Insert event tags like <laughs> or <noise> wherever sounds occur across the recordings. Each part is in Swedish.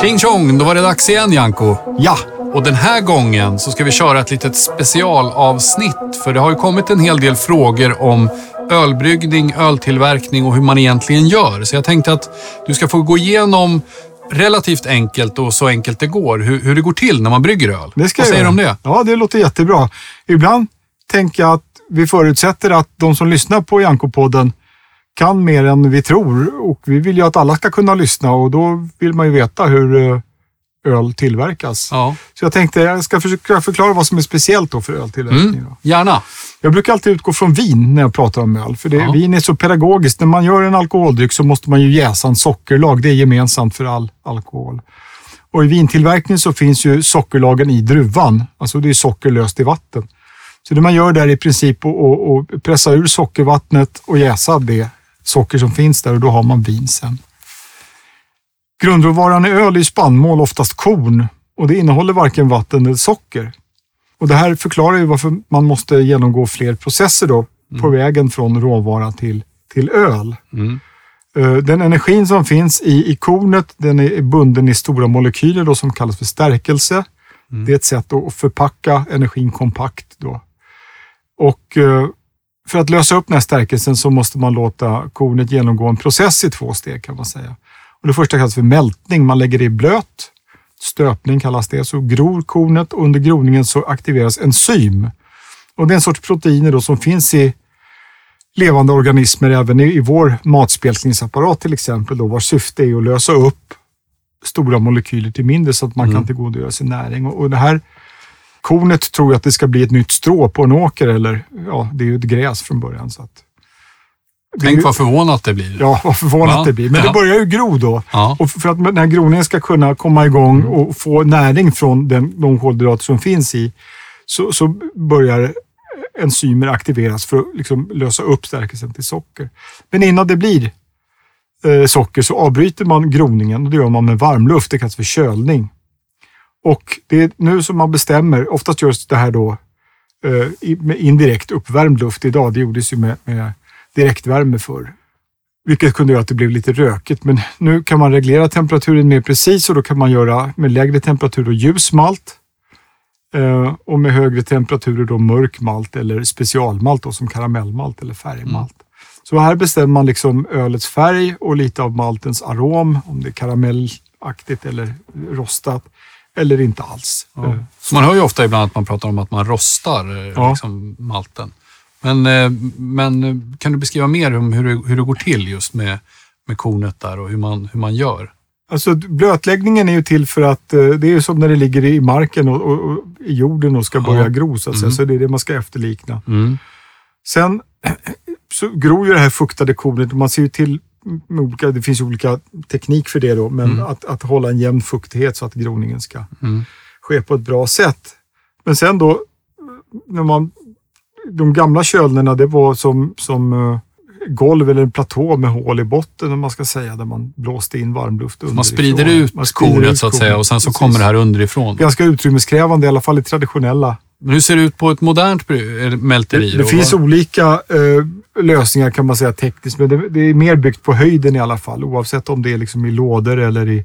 Tjing tjong, då var det dags igen Janko. Ja, Och den här gången så ska vi köra ett litet specialavsnitt. För det har ju kommit en hel del frågor om ölbryggning, öltillverkning och hur man egentligen gör. Så jag tänkte att du ska få gå igenom relativt enkelt och så enkelt det går, hur, hur det går till när man brygger öl. det ska Vad säger du om det? Ja, det låter jättebra. Ibland tänker jag att vi förutsätter att de som lyssnar på Janko-podden kan mer än vi tror och vi vill ju att alla ska kunna lyssna och då vill man ju veta hur eh, öl tillverkas. Ja. Så jag tänkte jag ska försöka förklara vad som är speciellt då för öltillverkning. Mm, gärna. Jag brukar alltid utgå från vin när jag pratar om öl, för det, Ja. vin är så pedagogiskt. När man gör en alkoholdryck så måste man ju jäsa en sockerlag. Det är gemensamt för all alkohol. Och i vintillverkning så finns ju sockerlagen i druvan. Alltså det är socker löst i vatten. Så det man gör där är i princip att pressa ur sockervattnet och jäsa det socker som finns där och då har man vin sen. Grundråvaran i öl är spannmål, oftast korn. Och det innehåller varken vatten eller socker. Och det här förklarar ju varför man måste genomgå fler processer då på vägen från råvara till, till öl. Mm. Eh, Den energin som finns i, i kornet den är bunden i stora molekyler då, som kallas för stärkelse. Det är ett sätt att förpacka energin kompakt. Då. Och eh, för att lösa upp den här stärkelsen så måste man låta kornet genomgå en process i två steg kan man säga. Och det första kallas för mältning. Man lägger det i blöt. Stöpning kallas det. Så gror kornet och under groningen så aktiveras enzym. Och det är en sorts proteiner då som finns i levande organismer, även i, i vår matspjälkningsapparat till exempel, då, vars syfte är att lösa upp stora molekyler till mindre så att man kan tillgodogöra sig näring. Och, och det här kornet tror att det ska bli ett nytt strå på en åker eller ja, det är ju ett gräs från början. Så att, Tänk ju- vad förvånat det blir. Ja, vad förvånat Ja, det blir. Men ja. det börjar ju gro då. Ja. Och för att den här groningen ska kunna komma igång Mm. och få näring från den, de kolhydrater som finns i, så, så börjar enzymer aktiveras för att liksom lösa upp stärkelsen till socker. Men innan det blir eh, socker så avbryter man groningen och det gör man med varmluft. Det kallas för kölning. Och det är nu som man bestämmer, oftast görs det här då eh, med indirekt uppvärmd luft idag. Det gjordes ju med, med direktvärme förr. Vilket kunde göra att det blev lite rökigt. Men nu kan man reglera temperaturen mer precis och då kan man göra med lägre temperatur då ljus malt. Eh, och med högre temperaturer då mörk malt eller specialmalt då, som karamellmalt eller färgmalt. Så här bestämmer man liksom ölets färg och lite av maltens arom, om det är karamellaktigt eller rostat eller inte alls. Eh, Så man hör ju ofta ibland att man pratar om att man rostar eh, Ja. liksom, malten. Men, eh, men eh, kan du beskriva mer om hur det, hur det går till just med, med kornet där och hur man, hur man gör? Alltså blötläggningen är ju till för att eh, det är som när det ligger i marken och, och, och i jorden och ska Ja. börja gro så. Mm. Så det är det man ska efterlikna. Mm. Sen <clears throat> så gror ju det här fuktade kornet och man ser ju till med olika, det finns olika teknik för det då, men Mm. att, att hålla en jämn fuktighet så att groningen ska Mm. ske på ett bra sätt. Men sen då, när man, de gamla kölnerna, det var som, som eh, golv eller en platå med hål i botten, om man ska säga, där man blåste in varmluft underifrån. Man sprider ut Man sprider kornet ut så att säga och sen så precis. kommer det här underifrån. Ganska utrymmeskrävande, i alla fall i traditionella Men hur ser det ut på ett modernt mälteri? Det, det finns olika eh, lösningar kan man säga tekniskt, men det, det är mer byggt på höjden i alla fall. Oavsett om det är liksom i lådor eller i,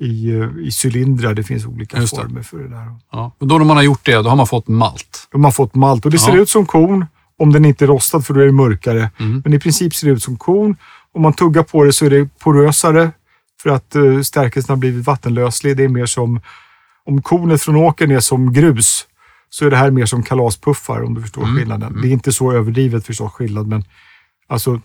i, eh, i cylindrar. Det finns olika det. former för det där. Ja. Och då när man har gjort det, då har man fått malt. De har fått malt och det ser Ja. ut som korn om den inte är rostad för då är det mörkare. Mm. Men i princip ser det ut som korn. Om man tuggar på det så är det porösare för att uh, stärkelsen har blivit vattenlöslig. Det är mer som om kornet från åkern är som grus så är det här mer som kalaspuffar om du förstår Mm. skillnaden. Det är inte så överdrivet förstås skillnad, men alltså,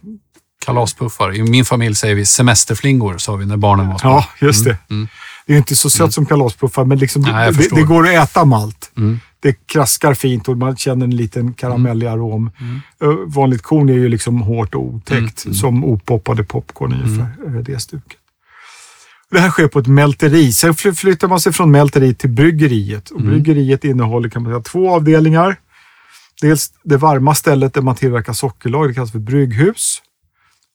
Kalaspuffar. I min familj säger vi semesterflingor, sa vi när barnen var små. ja, just det. Mm. Det är inte så sött som kalaspuffar, men liksom, Nej, det, det går att äta malt. Mm. Det kraskar fint och man känner en liten karamellig arom. Mm. Ö, Vanligt korn är ju liksom hårt och otäckt, Mm. som opoppade popcorn ungefär. över Det stuket. Det här sker på ett mälteri. Sen fly- flyttar man sig från mälteriet till bryggeriet. Och Mm. Bryggeriet innehåller kan man säga, två avdelningar. Dels det varma stället där man tillverkar sockerlag, det kallas för brygghus.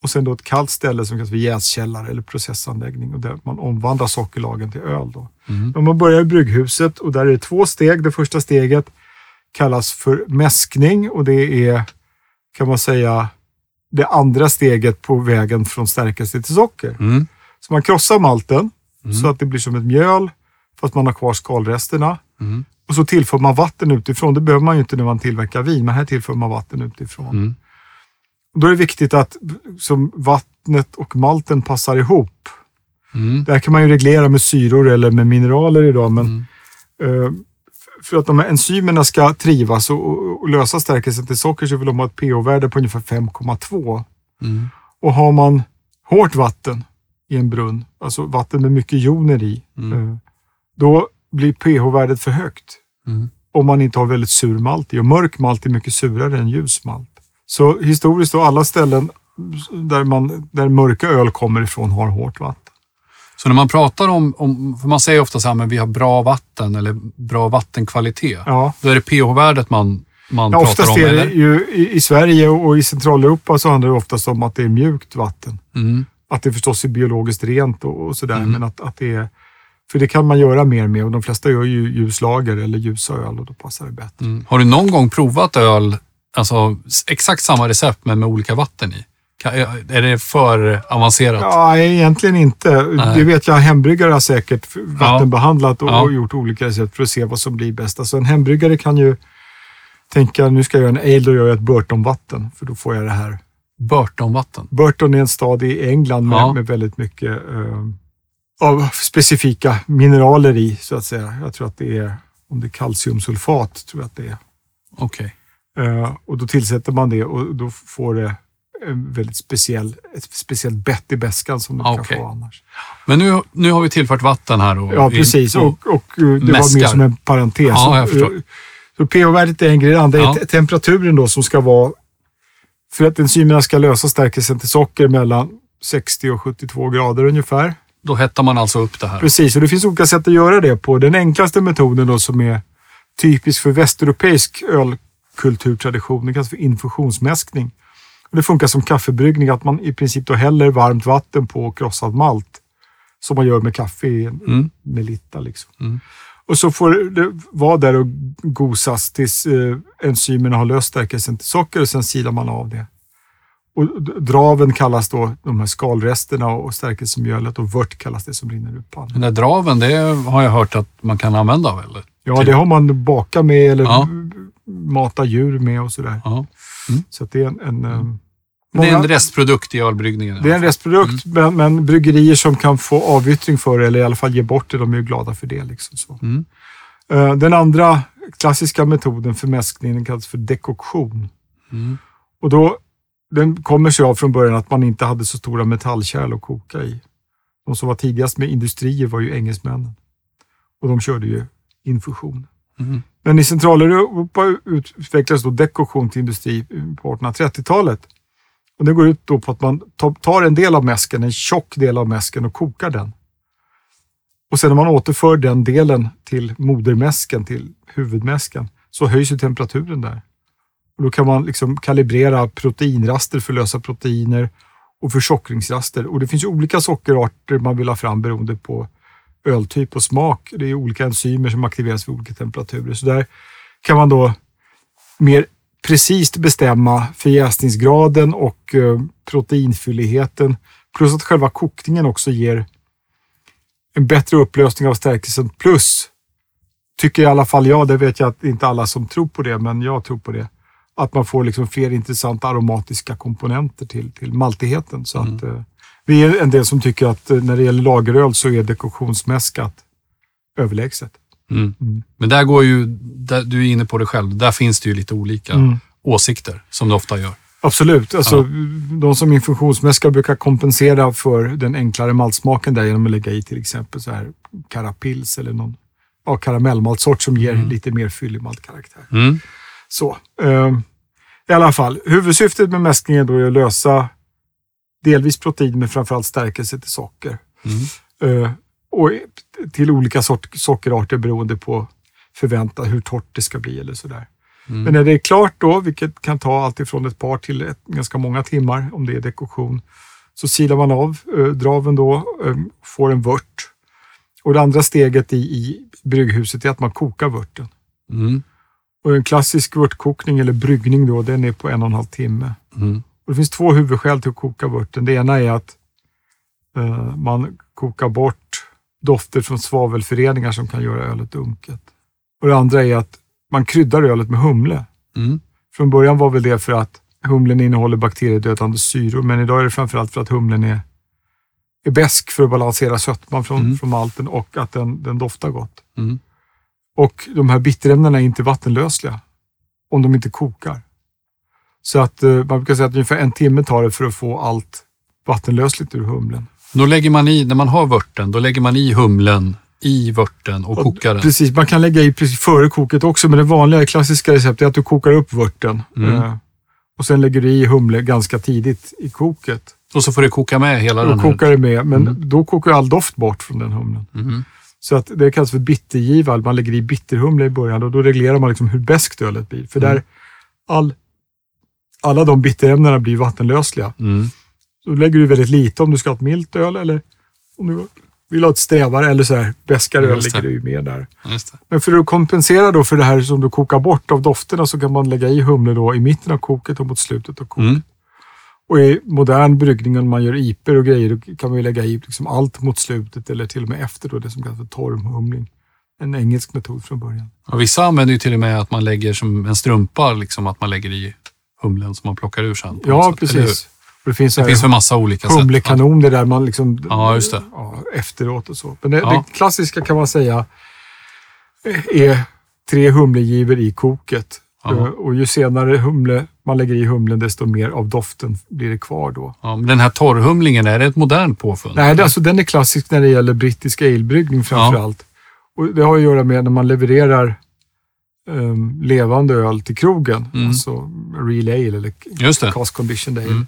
Och sen då ett kallt ställe som kallas för jäskällare eller processanläggning och där man omvandlar sockerlagen till öl. Då. Mm. Man börjar i brygghuset och där är det två steg. Det första steget kallas för mäskning och det är, kan man säga, det andra steget på vägen från stärkelse till socker. Mm. Så man krossar malten så att det blir som ett mjöl, fast man har kvar skalresterna. Mm. Och så tillför man vatten utifrån. Det behöver man ju inte när man tillverkar vin, men här tillför man vatten utifrån. Mm. Och Då är det viktigt att som vattnet och malten passar ihop. Mm. Där kan man ju reglera med syror eller med mineraler idag, men Mm. eh, för att de här enzymerna ska trivas och, och, och lösa stärkelsen till socker så vill de ha ett pH-värde på ungefär 5,2. Mm. Och har man hårt vatten i en brunn, alltså vatten med mycket joner i, Mm. eh, då blir pH-värdet för högt. Mm. Om man inte har väldigt sur malt i. Och mörk malt är mycket surare än ljus malt. Så historiskt då, alla ställen där, man, där mörka öl kommer ifrån har hårt vatten. Så när man pratar om, om för man säger ofta så här, men vi har bra vatten eller bra vattenkvalitet. Ja. Då är det pH-värdet man, man Ja, pratar om, är det eller? ju i, i Sverige och i Centraleuropa så handlar det oftast om att det är mjukt vatten. Mm. Att det förstås är biologiskt rent och, och sådär. Mm. Men att, att det är, för det kan man göra mer med och de flesta gör ju ljuslager eller ljusa öl och då passar det bättre. Mm. Har du någon gång provat öl, alltså exakt samma recept men med olika vatten i? Kan- Är det för avancerat? Ja, egentligen inte. Nej. Det vet jag, hembryggare har säkert vattenbehandlat och, Ja. gjort olika recept för att se vad som blir bäst. Alltså en hembryggare kan ju tänka, nu ska jag göra en ale, då gör jag ett Burton-vatten, för då får jag det här. Burtonvatten? Burton är en stad i England med, Ja. med väldigt mycket eh, av specifika mineraler i, så att säga. Jag tror att det är, om det är kalciumsulfat, tror jag att det är. Okej. Eh, och då tillsätter man det och då får det en väldigt speciell, ett speciellt bett i beskan som det Ah, kan få annars. Men nu, nu har vi tillfört vatten här. Och Ja, precis. och- Och, och eh, det var mäskar. mer som en parentes. Ja, jag förstår. Så, så pH-värdet är en grej. Det Ja. är te- temperaturen då som ska vara... För att enzymerna ska lösa stärkelsen till socker mellan 60 och 72 grader ungefär. Då hettar man alltså upp det här. Precis, och det finns olika sätt att göra det på. Den enklaste metoden då som är typisk för västeuropeisk ölkulturtradition, det kallas för infusionsmäskning. Och det funkar som kaffebryggning, att man i princip då häller varmt vatten på krossad malt. Som man gör med kaffe i en Mm. melitta. Liksom. Mm. Och så får det vara där och gosas tills eh, enzymerna har löst stärkelsen till socker och sen silar man av det. Och draven kallas då de här skalresterna och stärkelsemjölet och vört kallas det som rinner ur pannan. Den där draven, det har jag hört att man kan använda av, eller? Ja, det har man bakat med eller Ja. mata djur med och sådär. Ja. Så att det är en, en, eh, Det är en många- restprodukt i ölbryggningen. det är en restprodukt, men, men bryggerier som kan få avyttring för det, eller i alla fall ge bort det, de är ju glada för det. Liksom så. Mm. Eh, Den andra klassiska metoden för mäskningen kallas för dekoktion. Mm. Och då, den kommer sig av från början att man inte hade så stora metallkärl att koka i. De som var tidigast med industrier var ju engelsmännen. Och de körde ju infusion. Mm. Men i Centraleuropa utvecklades då dekoktion till industri på 1830-talet. Och det går ut då på att man tar en del av mäsken, en tjock del av mäsken och kokar den. Och sen när man återför den delen till modermäsken, till huvudmäsken, så höjs ju temperaturen där. Och då kan man liksom kalibrera proteinraster för lösa proteiner och försockringsraster. Och det finns ju olika sockerarter man vill ha fram beroende på öltyp och smak. Det är olika enzymer som aktiveras vid olika temperaturer. Så där kan man då mer precis bestämma förjäsningsgraden och eh, proteinfylligheten. Plus att själva kokningen också ger en bättre upplösning av stärkelsen. Plus, tycker i alla fall jag, det vet jag att inte alla som tror på det, men jag tror på det, att man får liksom fler intressanta aromatiska komponenter till, till maltigheten. Så att, eh, vi är en del som tycker att eh, när det gäller lageröl så är dekoktionsmäskat överlägset. Mm. Mm. Men där går ju, där, du är inne på det själv, där finns det ju lite olika Mm. åsikter som det ofta gör. Absolut. Alltså, Ja. De som infusionsmäskar brukar kompensera för den enklare maltsmaken där genom att lägga i till exempel så här karapils eller någon ja, karamellmaltsort som ger Mm. lite mer fyllig maltkaraktär. Mm. Så, eh, I alla fall, huvudsyftet med mäskningen då är att lösa delvis protein men framförallt stärkelse till socker. Mm. Eh, och till olika sort, sockerarter beroende på förväntan hur torrt det ska bli eller sådär. Mm. Men när det är klart då, vilket kan ta allt ifrån ett par till ett, ganska många timmar om det är dekoktion, så silar man av eh, draven då, eh, får en vört. Och det andra steget i, i brygghuset är att man kokar vörten. Mm. Och en klassisk vörtkokning eller bryggning då, den är på en och en halv timme. Mm. Och det finns två huvudskäl till att koka vörten. Det ena är att eh, man kokar bort dofter från svavelföreningar som kan göra ölet unket. Och det andra är att man kryddar ölet med humle. Mm. Från början var väl det för att humlen innehåller bakteriedödande syror, men idag är det framförallt för att humlen är, är besk för att balansera sötman från, Mm. från malten och att den, den doftar gott. Mm. Och de här bitterämnena är inte vattenlösliga om de inte kokar. Så att eh, man brukar säga att ungefär en timme tar det för att få allt vattenlösligt ur humlen. Då lägger man i, när man har vörten, då lägger man i humlen i vörten och kokar den. Precis, man kan lägga i precis före koket också, men det vanliga klassiska receptet är att du kokar upp vörten Mm. eh, och sen lägger du i humle ganska tidigt i koket. Och så får det koka med hela Då den här. kokar det med, men Mm. då kokar all doft bort från den humlen. Mhm. Så att det kallas för bittergiva. Man lägger i bitterhumle i början och då reglerar man liksom hur beskt ölet blir. För Mm. där all, alla de bitterämnena blir vattenlösliga. Så lägger du väldigt lite om du ska ha ett milt öl eller om du vill ha ett strävare eller så här beskare öl ligger det ju med där. Men för att kompensera då för det här som du kokar bort av dofterna så kan man lägga i humle då i mitten av koket och mot slutet av koket. Mm. Och i modern bryggning, om man gör iper och grejer, då kan man ju lägga i liksom allt mot slutet eller till och med efter då, det som kallas för torrhumling. En engelsk metod från början. Och vissa använder ju till och med att man lägger som en strumpa, liksom att man lägger i humlen som man plockar ur sen. Ja, precis. Det finns, Det finns för massa olika sätt. humlekanoner där man liksom... Ja, just det. Ja, efteråt och så. Men det, Ja. det klassiska kan man säga är tre humlegivor i koket. Ja. Eh, Och ju senare humle man lägger i humlen, desto mer av doften blir det kvar då. Ja, men den här torrhumlingen, är det ett modernt påfund? Nej, det, alltså, den är klassisk när det gäller brittisk alebryggning framför allt. Och det har att göra med när man levererar ehm, levande öl till krogen, Mm. alltså real ale eller cask conditioned ale. Mm.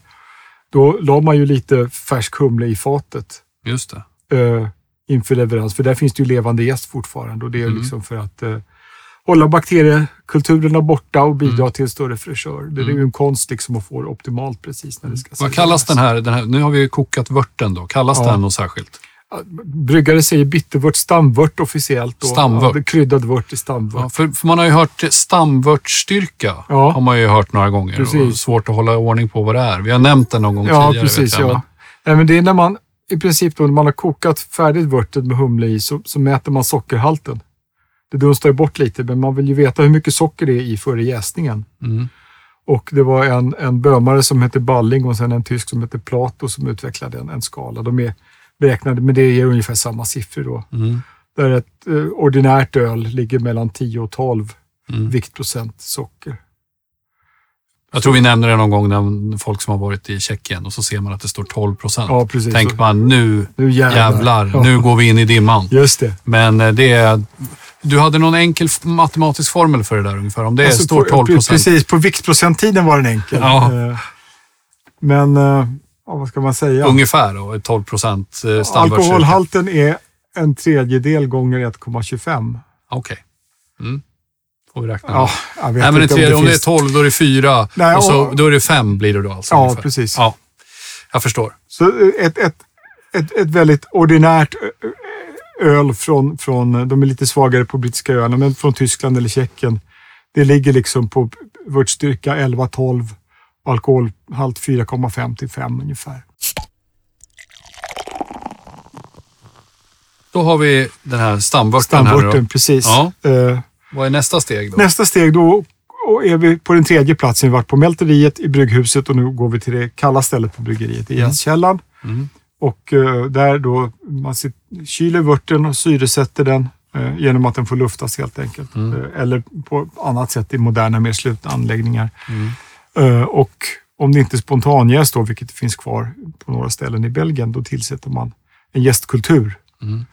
Då la man ju lite färsk humle i fatet Just det. eh, inför leverans, för där finns det ju levande gäst fortfarande och det är Mm. liksom för att eh, hålla bakteriekulturerna borta och bidra till en större fräschör. Det är Mm. ju en konst liksom att få det optimalt precis när det ska Vad kallas den här, den här? Nu har vi ju kokat vörten då. Kallas Ja. den något särskilt? Bryggare säger bittervört, stamvört officiellt. Då. Stamvört. Ja, det kryddad vört i stamvört. Ja, för, för man har ju hört stamvörtstyrka. Ja. Har man ju hört några gånger. Och Precis. svårt att hålla ordning på vad det är. Vi har nämnt den någon gång Ja, tidigare. precis. jag, Ja. Nej, men det är när man i princip då, när man har kokat färdigt vörtet med humle i så, så mäter man sockerhalten. Det dunstar ju bort lite, men man vill ju veta hur mycket socker det är i före jäsningen. Mm. Och det var en, en bömare som hette Balling och sen en tysk som hette Plato som utvecklade en, en skala. De är beräknade, men det ger ungefär samma siffror då. Mm. Där ett eh, ordinärt öl ligger mellan 10 och 12 Mm. viktprocent socker. Jag tror vi nämnde det någon gång när folk som har varit i Tjeckien och så ser man att det står 12 procent. Ja, precis. Tänker man nu Nu jävlar. jävlar, Ja. nu går vi in i dimman. Just det. Men eh, det är... Du hade någon enkel matematisk formel för det där ungefär. Om det Alltså, står på- 12 procent. Precis, på viktprocenttiden var den enkel. Ja. Eh, Men, eh, vad ska man säga? Ungefär då, 12 procent stamvördsstyrka. Alkoholhalten är en tredjedel gånger 1,25. Okej. Mm. Får vi räkna. Ja, jag vet Nej, men det inte tredje, om det är finns- 12 då är det 4 Nej, och så, och- då är det 5 blir det då alltså. Ja, ungefär. precis. Ja, jag förstår. Så eh, ett, ett, ett, ett väldigt ordinärt öl från, från, de är lite svagare på brittiska öarna, men från Tyskland eller Tjeckien. Det ligger liksom på vörtstyrka 11-12 och alkoholhalt 4,5 till 5 ungefär. Då har vi den här stamvörten Stamvörten, precis. Ja. Eh, Vad är nästa steg då? Nästa steg då och är vi på den tredje platsen. Vi har varit på mälteriet i brygghuset och nu går vi till det kalla stället på bryggeriet, i Mm. jästkällan. Mm. Och eh, där då man kyler vörten och syresätter den eh, genom att den får luftas helt enkelt. Mm. Eh, eller på annat sätt i moderna, mer slutna anläggningar. Mm. Eh, och om det inte är spontanjäst då, vilket finns kvar på några ställen i Belgien, då tillsätter man en jästkultur. Mm.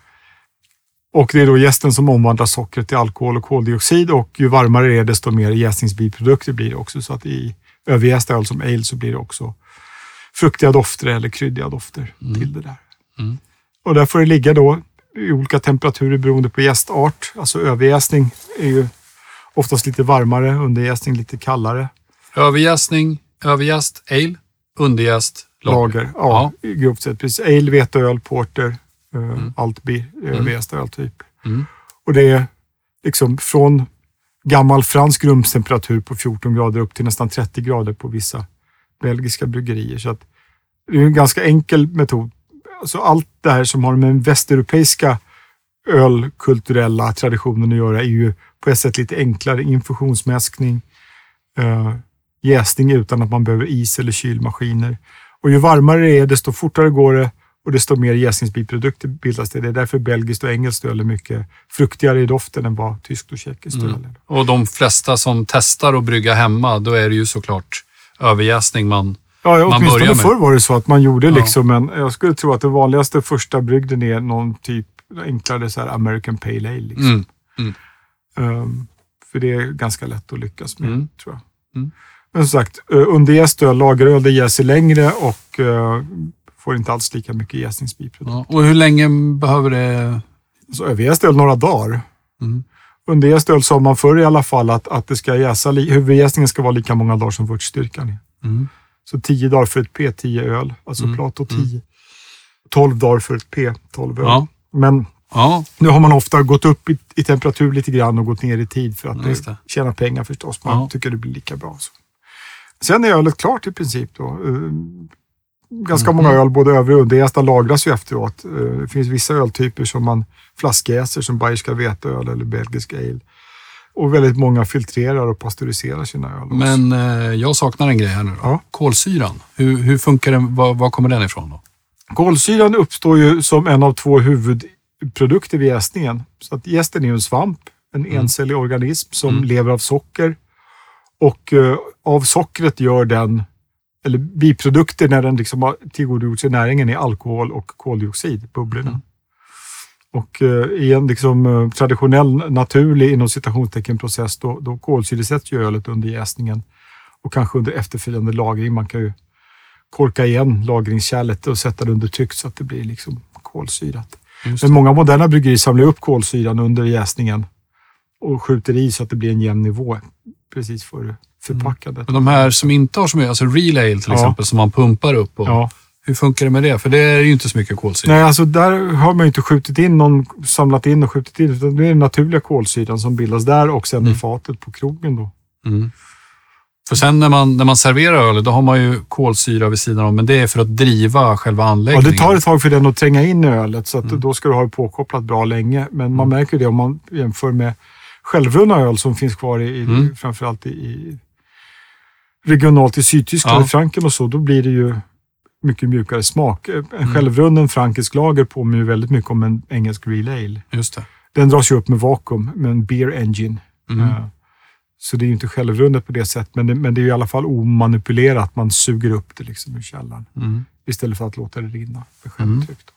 Och det är då jästen som omvandlar sockret till alkohol och koldioxid och ju varmare det är desto mer jäsningsbiprodukter blir det också. Så att i överjäst öl som ale så blir det också fruktiga dofter eller kryddiga dofter till det där. Mm. Och där får det ligga då i olika temperaturer beroende på jästart. Alltså överjäsning är ju oftast lite varmare, underjäsning lite kallare. Överjäsning, överjäst, ale, underjäst, lager. Lager, ja, grovt sett. Precis. Ale, veteöl, porter, uh, Altbier, överjäst öl typ. Mm. Och det är liksom från gammal fransk rumstemperatur på 14 grader upp till nästan 30 grader på vissa belgiska bryggerier. Så att det är en ganska enkel metod. Alltså allt det här som har med den västeuropeiska ölkulturella traditionen att göra är ju på ett sätt lite enklare. Infusionsmäskning, eh, jäsning utan att man behöver is eller kylmaskiner. Och ju varmare det är, desto fortare går det och desto mer jäsningsbiprodukter bildas det. Det är därför belgiskt och engelskt öl är mycket fruktigare i doften än vad tyskt och tjeckiskt Mm. öl är. Och de flesta som testar att brygga hemma, då är det ju såklart överjäsning man... Ja, Man åtminstone förr var det så att man gjorde Ja. liksom en... Jag skulle tro att det vanligaste första brygden är någon typ enklare så här American Pale Ale. Liksom. Mm. Ehm, för det är ganska lätt att lyckas med, Mm. tror jag. Mm. Men som sagt, uh, underjäst öl, lageröl, det jäser längre och eh, får inte alls lika mycket jäsningsbiprodukter. Ja. Och hur länge behöver det... Så överjäst öl några dagar. Mm. Underjäst öl sa man förr i alla fall att, att det ska jäsa, huvudjäsningen ska vara lika många dagar som vörtstyrkan är. Mm. Så 10 dagar för ett P, 10 öl. Alltså Mm. Plato 10. 12 dagar för ett P, 12 öl. Ja. Men Ja, nu har man ofta gått upp i, i temperatur lite grann och gått ner i tid för att det. tjäna pengar förstås. Man Ja. tycker det blir lika bra. Så. Sen är ölet klart i princip. Då. Eh, Ganska Mhm. många öl, både över och underjästa, lagras ju efteråt. Eh, Det finns vissa öltyper som man flaskjäser som bayerska veteöl eller belgisk ale. Och väldigt många filtrerar och pasteuriserar sina öl. också. men eh, jag saknar en grej här nu då. Ja. Kolsyran. Hur, hur funkar den? Var, var kommer den ifrån då? Kolsyran uppstår ju som en av två huvudprodukter vid jäsningen. Så att jästen är ju en svamp, en Mm. encellig organism som Mm. lever av socker. Och eh, av sockret gör den, eller biprodukter när den liksom har tillgodogjort sig näringen är alkohol och koldioxid, bubblorna. Mm. Och eh, i en liksom, eh, traditionell, naturlig inom citationstecken process då, då kolsyresätts ju ölet under jäsningen och kanske under efterföljande lagring. Man kan ju korka igen lagringskärlet och sätta det under tryck så att det blir liksom kolsyrat. Men många moderna bryggerier samlar upp kolsyran under jäsningen och skjuter i så att det blir en jämn nivå precis före förpackandet. Men de här som inte har så mycket, alltså real ale till Ja. exempel, som man pumpar upp. Och, Ja. Hur funkar det med det? För det är ju inte så mycket kolsyra. Nej, alltså där har man ju inte skjutit in någon, samlat in och skjutit in, utan det är den naturliga kolsyran som bildas där och sen Mm. i fatet på krogen då. Mm. För sen när man, när man serverar öl, då har man ju kolsyra vid sidan om, men det är för att driva själva Ja, anläggningen. det tar ett tag för den att tränga in i ölet, så Mm. då ska du ha det påkopplat bra länge. Men man märker det om man jämför med självrunna öl som finns kvar i, Mm. framförallt i, regionalt i Sydtyskland, Ja. i Franken och så. Då blir det ju mycket mjukare smak. En Mm. självrunnen frankisk lager påminner ju väldigt mycket om en engelsk real ale. Just det. Den dras ju upp med vakuum, med en beer engine. Mm. Eh, Så det är ju inte självrunnet på det sättet, men det, men det är i alla fall omanipulerat. Man suger upp det liksom ur källaren Mm. istället för att låta det rinna för Mm. självtryck.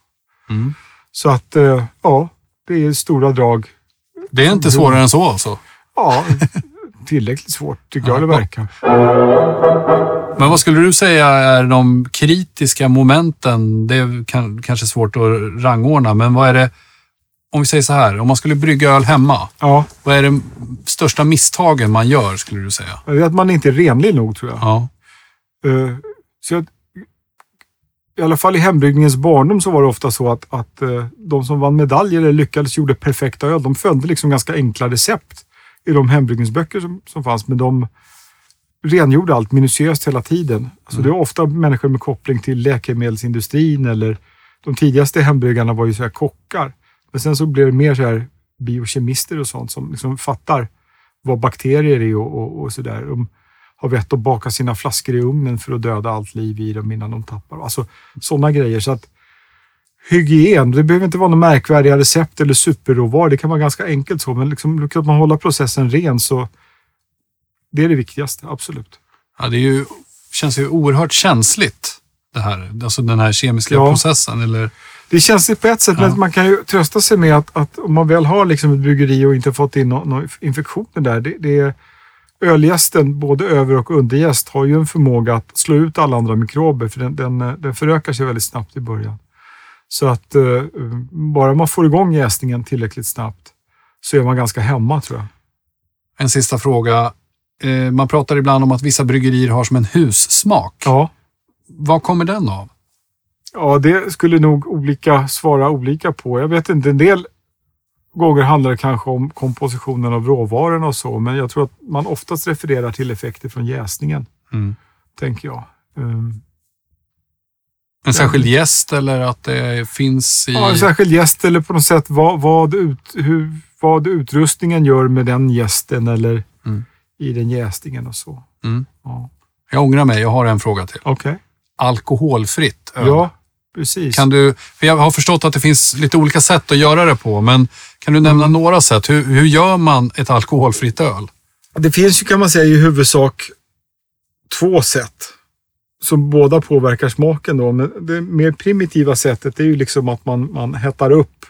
Mm. Så att, eh, ja, det är stora drag. Det är inte svårare än så alltså. Ja, tillräckligt svårt tycker jag det verkar. Men vad skulle du säga är de kritiska momenten? Det är kan, kanske svårt att rangordna, men vad är det, om vi säger så här, om man skulle brygga öl hemma, Ja, vad är det största misstagen man gör skulle du säga? att man inte är renlig nog tror jag. Ja. Eh, så att, I alla fall i hembryggningens barndom så var det ofta så att, att eh, de som vann medaljer eller lyckades gjorde perfekta öl. De följde liksom ganska enkla recept i de hembryggningsböcker som, som fanns. Men de rengjorde allt minutiöst hela tiden. Alltså Det var ofta människor med koppling till läkemedelsindustrin eller de tidigaste hembryggarna var ju så här kockar. Men sen så blev det mer så här biokemister och sånt som liksom fattar vad bakterier är och, och, och sådär. De har vett att baka sina flaskor i ugnen för att döda allt liv i dem innan de tappar. Alltså sådana grejer. Så att hygien, det behöver inte vara några märkvärdiga recept eller superråvaror. Det kan vara ganska enkelt så, men liksom, lyckas man hålla processen ren så det är det viktigaste, absolut. ja det är ju, känns ju oerhört känsligt det här, alltså den här kemiska Ja. processen. Eller, Det känns på ett sätt, Ja. men man kan ju trösta sig med att, att om man väl har liksom ett bryggeri och inte fått in några no infektioner där. Det, det är, ölgästen, både över och undergäst, har ju en förmåga att slå ut alla andra mikrober, för den, den, eh, den förökar sig väldigt snabbt i början. Så att eh, bara man får igång jäsningen tillräckligt snabbt så är man ganska hemma tror jag. en sista fråga. Eh, man pratar ibland om att vissa bryggerier har som en hussmak. Ja. Vad kommer den av? Ja, det skulle nog olika svara olika på. Jag vet inte, en del gånger handlar det kanske om kompositionen av råvarorna och så, men jag tror att man oftast refererar till effekter från jäsningen, Mm. tänker jag. Um, En särskild gäst eller att det finns i... ja, en särskild gäst eller på något sätt vad, vad, ut, hur, vad utrustningen gör med den gästen eller Mm. i den jäsningen och så. Mm. Ja. Jag ångrar mig, jag har en fråga till. Okej. Alkoholfritt öl. Ja, precis. Kan du, för jag har förstått att det finns lite olika sätt att göra det på, men kan du nämna Mm. några sätt? Hur, hur gör man ett alkoholfritt öl? Det finns ju kan man säga i huvudsak två sätt som båda påverkar smaken. Då. Men det mer primitiva sättet är ju liksom att man, man hettar upp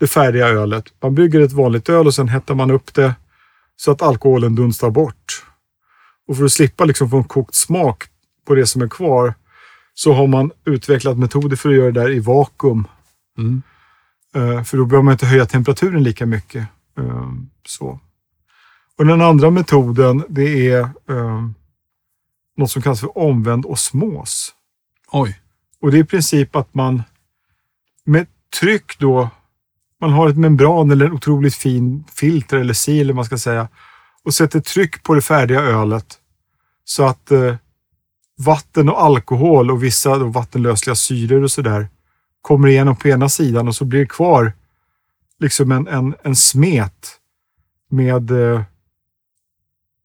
det färdiga ölet. Man brygger ett vanligt öl och sen hettar man upp det så att alkoholen dunstar bort. Och för att slippa liksom få en kokt smak på det som är kvar så har man utvecklat metoder för att göra det där i vakuum. Mm. Eh, För då behöver man inte höja temperaturen lika mycket. Eh, Så. Och den andra metoden det är eh, något som kallas för omvänd osmos. Oj. Och det är i princip att man med tryck då, man har ett membran eller en otroligt fin filter eller sil man ska säga och sätter tryck på det färdiga ölet så att vatten och alkohol och vissa vattenlösliga syror och sådär kommer igenom på ena sidan och så blir det kvar liksom en, en, en smet med eh,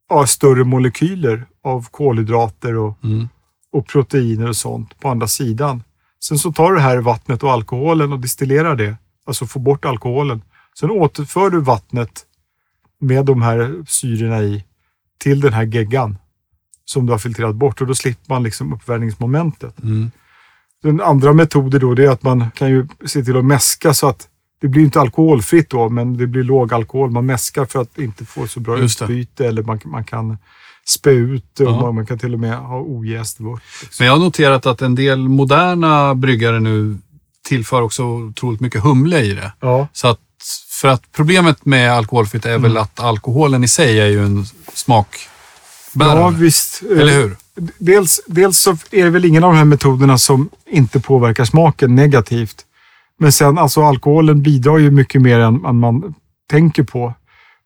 ja, större molekyler av kolhydrater och Mm. och proteiner och sånt på andra sidan. Sen så tar du det här vattnet och alkoholen och distillerar det, alltså får bort alkoholen. Sen återför du vattnet med de här syrorna i till den här geggan som du har filtrerat bort och då slipper man liksom uppvärmningsmomentet. Mm. Den andra metoden då det är att man kan ju se till att mäska så att det blir inte alkoholfritt då, men det blir låg alkohol. Man mäskar för att inte få så bra utbyte eller man, man kan spä ut och man, man kan till och med ha ojäst vört. Men jag har noterat att en del moderna bryggare nu tillför också otroligt mycket humle i det. Ja, Så att, för att problemet med alkoholfritt är Mm. väl att alkoholen i sig är ju en ja visst. Eh, Eller hur? Dels, dels så är det väl ingen av de här metoderna som inte påverkar smaken negativt. Men sen alltså alkoholen bidrar ju mycket mer än, än man tänker på.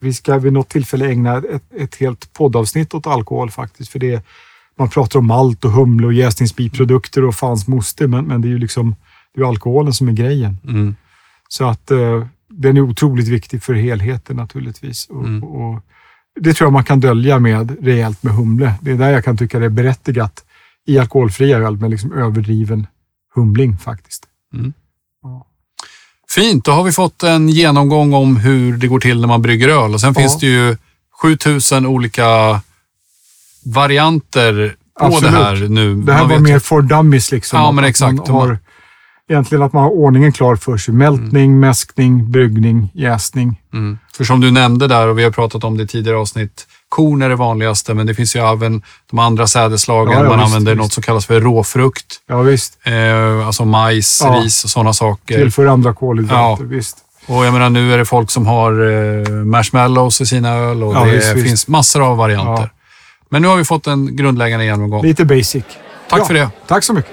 Vi ska vid något tillfälle ägna ett, ett helt poddavsnitt åt alkohol faktiskt. För det man pratar om malt och humle och jäsningsbiprodukter och fans moster, men, men det är ju liksom det är alkoholen som är grejen. Mm. Så att eh, den är otroligt viktig för helheten naturligtvis. Och, Mm. och det tror jag man kan dölja med rejält med humle. Det är där jag kan tycka det är berättigat i alkoholfria öl med liksom överdriven humling faktiskt. Fint, då har vi fått en genomgång om hur det går till när man brygger öl. Och sen Ja. finns det ju 7000 olika varianter på Absolut. det här nu. Det här Man var vet ju- mer for dummies. Liksom, Ja, men exakt. Har, egentligen att man har ordningen klar för sig. Mätning, Mm. mäskning, bryggning, jäsning. Mm. För som du nämnde där och vi har pratat om det i tidigare avsnitt. Korn är det vanligaste, men det finns ju även de andra sädesslagen. Ja, ja, man visst, använder visst. något som kallas för råfrukt. Ja visst, Eh, alltså majs, Ja. ris och sådana saker. tillför andra kolhydrater. Ja. Visst. Och jag menar, nu är det folk som har eh, marshmallows i sina öl och det visst, finns massor av varianter. Men nu har vi fått en grundläggande genomgång. Lite basic. Tack Ja, för det. Tack så mycket.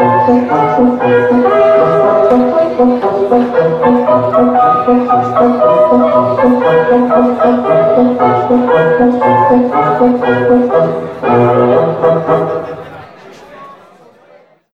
<laughs> Thank you.